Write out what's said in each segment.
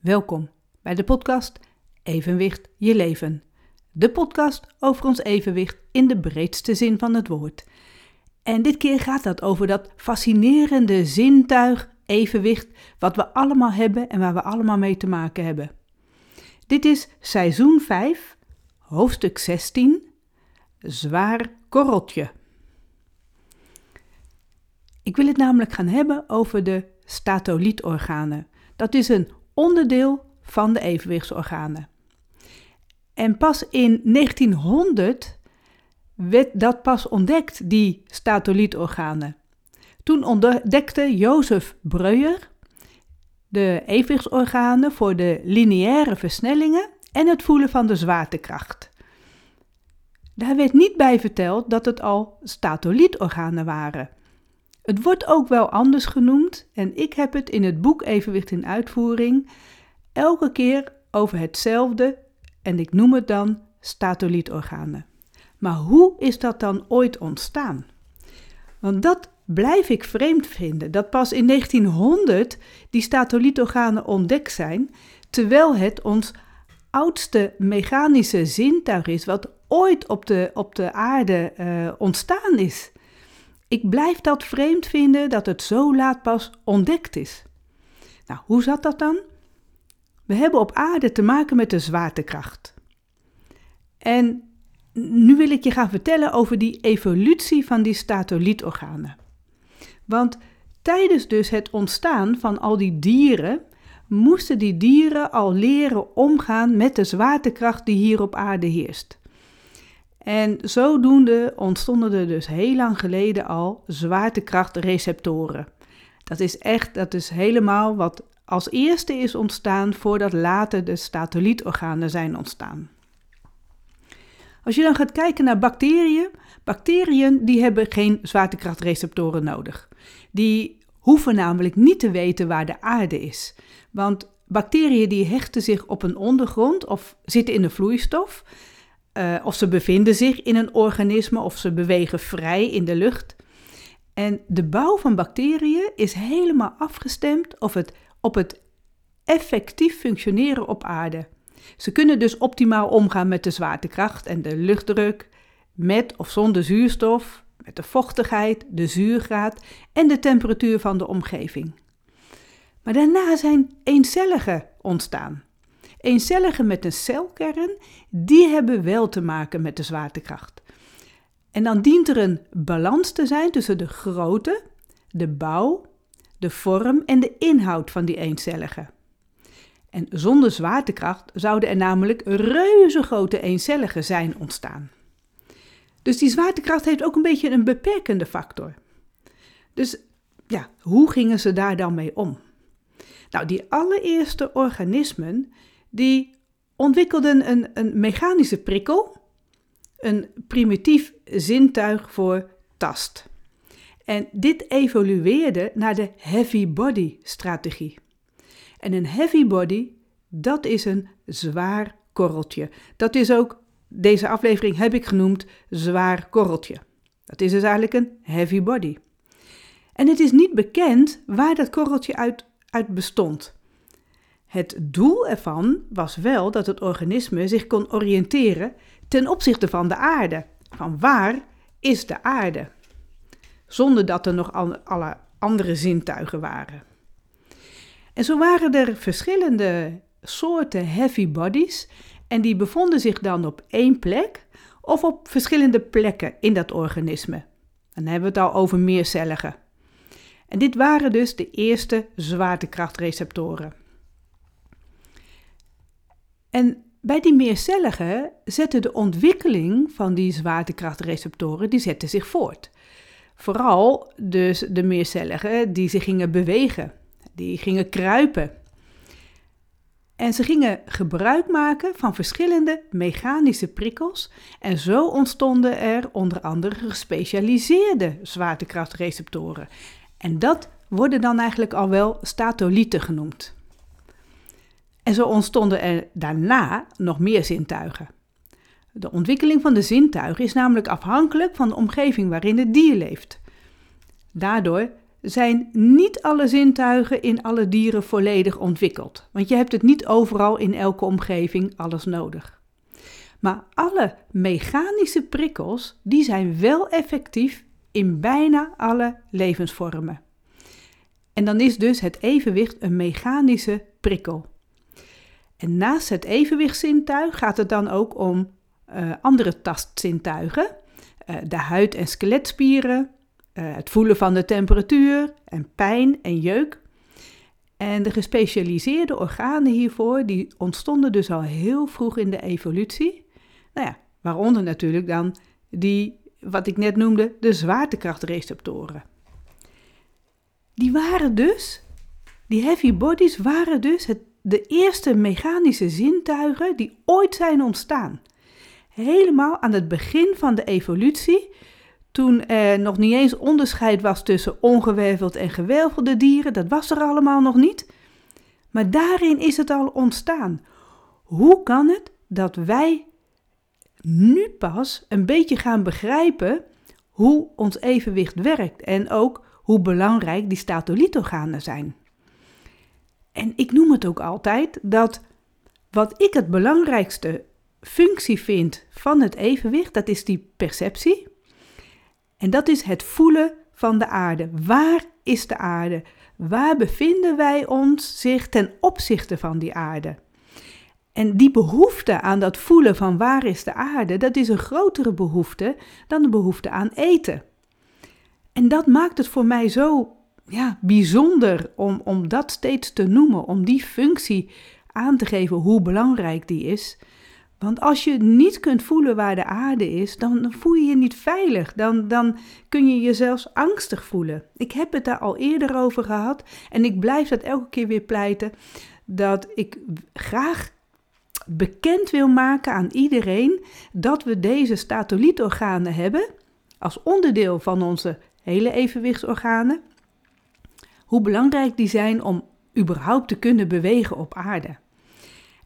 Welkom bij de podcast Evenwicht je leven. De podcast over ons evenwicht in de breedste zin van het woord. En dit keer gaat dat over dat fascinerende zintuig evenwicht wat we allemaal hebben en waar we allemaal mee te maken hebben. Dit is seizoen 5, hoofdstuk 16, zwaar korreltje. Ik wil het namelijk gaan hebben over de statolietorganen. Dat is een onderdeel van de evenwichtsorganen. En pas in 1900 werd dat pas ontdekt, die statolietorganen. Toen ontdekte Jozef Breuer de evenwichtsorganen voor de lineaire versnellingen en het voelen van de zwaartekracht. Daar werd niet bij verteld dat het al statolietorganen waren. Het wordt ook wel anders genoemd en ik heb het in het boek Evenwicht in Uitvoering elke keer over hetzelfde en ik noem het dan statolietorganen. Maar hoe is dat dan ooit ontstaan? Want dat blijf ik vreemd vinden, dat pas in 1900 die statolietorganen ontdekt zijn, terwijl het ons oudste mechanische zintuig is wat ooit op de, op de aarde uh, ontstaan is. Ik blijf dat vreemd vinden dat het zo laat pas ontdekt is. Nou, hoe zat dat dan? We hebben op aarde te maken met de zwaartekracht. En nu wil ik je gaan vertellen over die evolutie van die statolietorganen. Want tijdens dus het ontstaan van al die dieren moesten die dieren al leren omgaan met de zwaartekracht die hier op aarde heerst. En zodoende ontstonden er dus heel lang geleden al zwaartekrachtreceptoren. Dat is echt, dat is helemaal wat als eerste is ontstaan voordat later de statolietorganen zijn ontstaan. Als je dan gaat kijken naar bacteriën, bacteriën die hebben geen zwaartekrachtreceptoren nodig. Die hoeven namelijk niet te weten waar de aarde is. Want bacteriën die hechten zich op een ondergrond of zitten in een vloeistof. Uh, of ze bevinden zich in een organisme of ze bewegen vrij in de lucht. En de bouw van bacteriën is helemaal afgestemd op het, op het effectief functioneren op aarde. Ze kunnen dus optimaal omgaan met de zwaartekracht en de luchtdruk, met of zonder zuurstof, met de vochtigheid, de zuurgraad en de temperatuur van de omgeving. Maar daarna zijn eencelligen ontstaan. Eencelligen met een celkern, die hebben wel te maken met de zwaartekracht. En dan dient er een balans te zijn tussen de grootte, de bouw, de vorm en de inhoud van die eencelligen. En zonder zwaartekracht zouden er namelijk reuze grote eencelligen zijn ontstaan. Dus die zwaartekracht heeft ook een beetje een beperkende factor. Dus ja, hoe gingen ze daar dan mee om? Nou, die allereerste organismen die ontwikkelden een, een mechanische prikkel, een primitief zintuig voor tast. En dit evolueerde naar de heavy body strategie. En een heavy body, dat is een zwaar korreltje. Dat is ook, deze aflevering heb ik genoemd, zwaar korreltje. Dat is dus eigenlijk een heavy body. En het is niet bekend waar dat korreltje uit, uit bestond. Het doel ervan was wel dat het organisme zich kon oriënteren ten opzichte van de aarde. Van waar is de aarde? Zonder dat er nog alle andere zintuigen waren. En zo waren er verschillende soorten heavy bodies en die bevonden zich dan op één plek of op verschillende plekken in dat organisme. Dan hebben we het al over meercellige. En dit waren dus de eerste zwaartekrachtreceptoren. En bij die meercellige zette de ontwikkeling van die zwaartekrachtreceptoren die zette zich voort. Vooral dus de meercellige die zich gingen bewegen, die gingen kruipen. En ze gingen gebruik maken van verschillende mechanische prikkels en zo ontstonden er onder andere gespecialiseerde zwaartekrachtreceptoren. En dat worden dan eigenlijk al wel statolieten genoemd. En zo ontstonden er daarna nog meer zintuigen. De ontwikkeling van de zintuigen is namelijk afhankelijk van de omgeving waarin het dier leeft. Daardoor zijn niet alle zintuigen in alle dieren volledig ontwikkeld. Want je hebt het niet overal in elke omgeving alles nodig. Maar alle mechanische prikkels, die zijn wel effectief in bijna alle levensvormen. En dan is dus het evenwicht een mechanische prikkel. En naast het evenwichtszintuig gaat het dan ook om uh, andere tastzintuigen. Uh, de huid- en skeletspieren, uh, het voelen van de temperatuur en pijn en jeuk. En de gespecialiseerde organen hiervoor, die ontstonden dus al heel vroeg in de evolutie. Nou ja, waaronder natuurlijk dan die, wat ik net noemde, de zwaartekrachtreceptoren. Die waren dus, die heavy bodies waren dus het, de eerste mechanische zintuigen die ooit zijn ontstaan. Helemaal aan het begin van de evolutie, toen er nog niet eens onderscheid was tussen ongewerveld en gewelvelde dieren, dat was er allemaal nog niet. Maar daarin is het al ontstaan. Hoe kan het dat wij nu pas een beetje gaan begrijpen hoe ons evenwicht werkt en ook hoe belangrijk die statolithorganen zijn? En ik noem het ook altijd dat wat ik het belangrijkste functie vind van het evenwicht, dat is die perceptie. En dat is het voelen van de aarde. Waar is de aarde? Waar bevinden wij ons zich ten opzichte van die aarde? En die behoefte aan dat voelen van waar is de aarde, dat is een grotere behoefte dan de behoefte aan eten. En dat maakt het voor mij zo ja, bijzonder om, om dat steeds te noemen, om die functie aan te geven hoe belangrijk die is. Want als je niet kunt voelen waar de aarde is, dan voel je je niet veilig. Dan, dan kun je je zelfs angstig voelen. Ik heb het daar al eerder over gehad en ik blijf dat elke keer weer pleiten. Dat ik graag bekend wil maken aan iedereen dat we deze statolietorganen hebben als onderdeel van onze hele evenwichtsorganen. Hoe belangrijk die zijn om überhaupt te kunnen bewegen op aarde.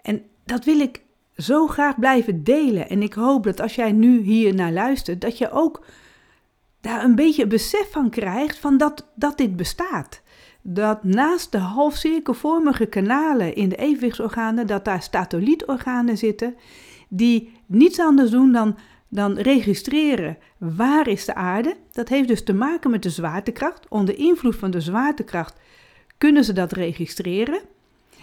En dat wil ik zo graag blijven delen. En ik hoop dat als jij nu hier naar luistert, dat je ook daar een beetje besef van krijgt van dat, dat dit bestaat. Dat naast de halfcirkelvormige kanalen in de evenwichtsorganen, dat daar statolietorganen zitten, die niets anders doen dan, dan registreren waar is de aarde. Dat heeft dus te maken met de zwaartekracht. Onder invloed van de zwaartekracht kunnen ze dat registreren.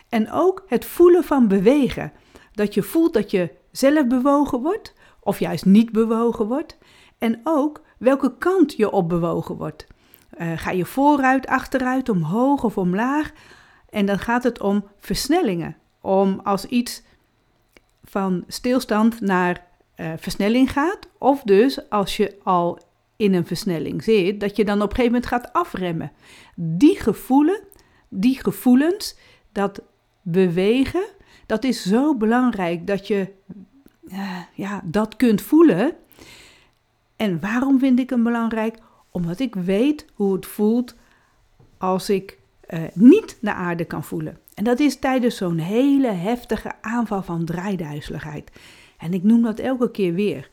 En ook het voelen van bewegen. Dat je voelt dat je zelf bewogen wordt of juist niet bewogen wordt. En ook welke kant je op bewogen wordt. Uh, ga je vooruit, achteruit, omhoog of omlaag? En dan gaat het om versnellingen. Om als iets van stilstand naar uh, versnelling gaat. Of dus als je al in een versnelling zit, dat je dan op een gegeven moment gaat afremmen. Die gevoelen, die gevoelens, dat bewegen, dat is zo belangrijk dat je uh, ja, dat kunt voelen. En waarom vind ik hem belangrijk? Omdat ik weet hoe het voelt als ik uh, niet naar aarde kan voelen. En dat is tijdens zo'n hele heftige aanval van draaiduizeligheid. En ik noem dat elke keer weer.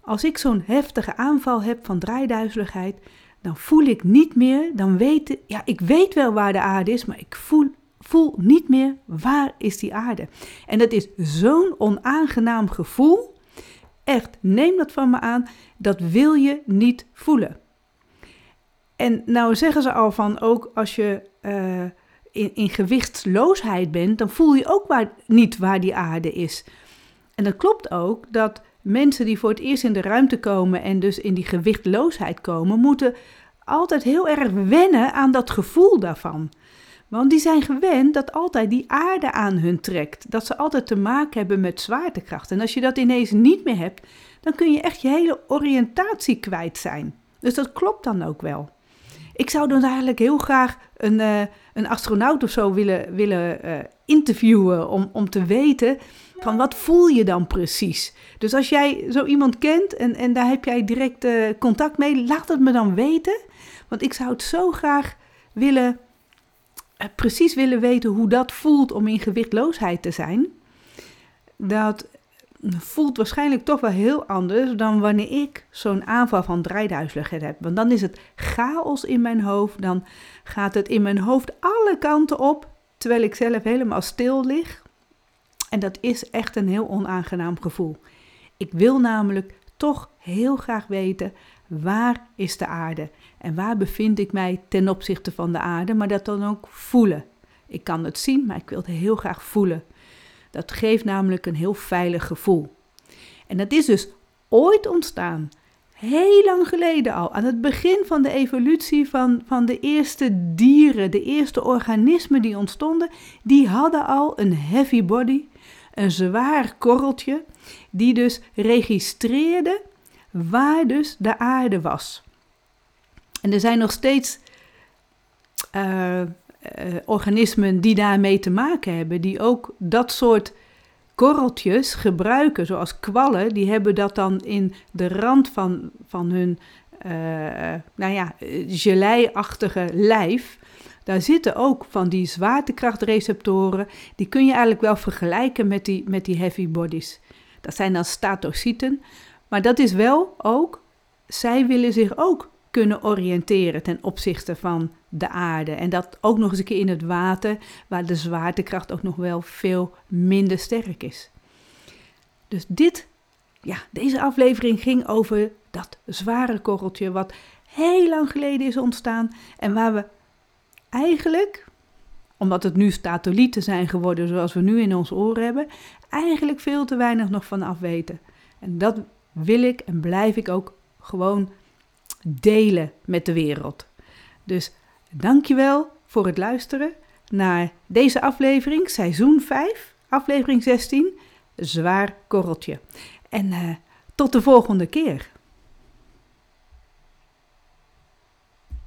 Als ik zo'n heftige aanval heb van draaiduizeligheid, dan voel ik niet meer, dan weet ja, ik weet wel waar de aarde is, maar ik voel voel niet meer waar is die aarde. En dat is zo'n onaangenaam gevoel. Echt, neem dat van me aan. Dat wil je niet voelen. En nou zeggen ze al van ook als je uh, in, in gewichtsloosheid bent, dan voel je ook niet waar die aarde is. En dat klopt ook dat mensen die voor het eerst in de ruimte komen en dus in die gewichtloosheid komen, moeten altijd heel erg wennen aan dat gevoel daarvan. Want die zijn gewend dat altijd die aarde aan hun trekt. Dat ze altijd te maken hebben met zwaartekracht. En als je dat ineens niet meer hebt, dan kun je echt je hele oriëntatie kwijt zijn. Dus dat klopt dan ook wel. Ik zou dan eigenlijk heel graag een, uh, een astronaut of zo willen, willen uh, interviewen om, om te weten van wat voel je dan precies. Dus als jij zo iemand kent en, en daar heb jij direct uh, contact mee, laat het me dan weten. Want ik zou het zo graag willen eh, precies willen weten hoe dat voelt om in gewichtloosheid te zijn. Dat, voelt waarschijnlijk toch wel heel anders dan wanneer ik zo'n aanval van draaiduizeligheid heb. Want dan is het chaos in mijn hoofd, dan gaat het in mijn hoofd alle kanten op, terwijl ik zelf helemaal stil lig. En dat is echt een heel onaangenaam gevoel. Ik wil namelijk toch heel graag weten waar is de aarde en waar bevind ik mij ten opzichte van de aarde, maar dat dan ook voelen. Ik kan het zien, maar ik wil het heel graag voelen. Dat geeft namelijk een heel veilig gevoel. En dat is dus ooit ontstaan, heel lang geleden al, aan het begin van de evolutie van, van de eerste dieren, de eerste organismen die ontstonden, die hadden al een heavy body, een zwaar korreltje, die dus registreerde waar dus de aarde was. En er zijn nog steeds uh, uh, organismen die daarmee te maken hebben, die ook dat soort korreltjes gebruiken, zoals kwallen, die hebben dat dan in de rand van, van hun, uh, nou ja, geleiachtige lijf. Daar zitten ook van die zwaartekrachtreceptoren, die kun je eigenlijk wel vergelijken met die, met die heavy bodies. Dat zijn dan statocyten, maar dat is wel ook, zij willen zich ook kunnen oriënteren ten opzichte van de aarde. En dat ook nog eens een keer in het water, waar de zwaartekracht ook nog wel veel minder sterk is. Dus dit, ja, deze aflevering ging over dat zware korreltje wat heel lang geleden is ontstaan en waar we eigenlijk, omdat het nu statolieten zijn geworden zoals we nu in ons oor hebben, eigenlijk veel te weinig nog van af weten. En dat wil ik en blijf ik ook gewoon delen met de wereld. Dus dankjewel voor het luisteren naar deze aflevering, seizoen 5, aflevering 16, Zwaar Korreltje. En uh, tot de volgende keer.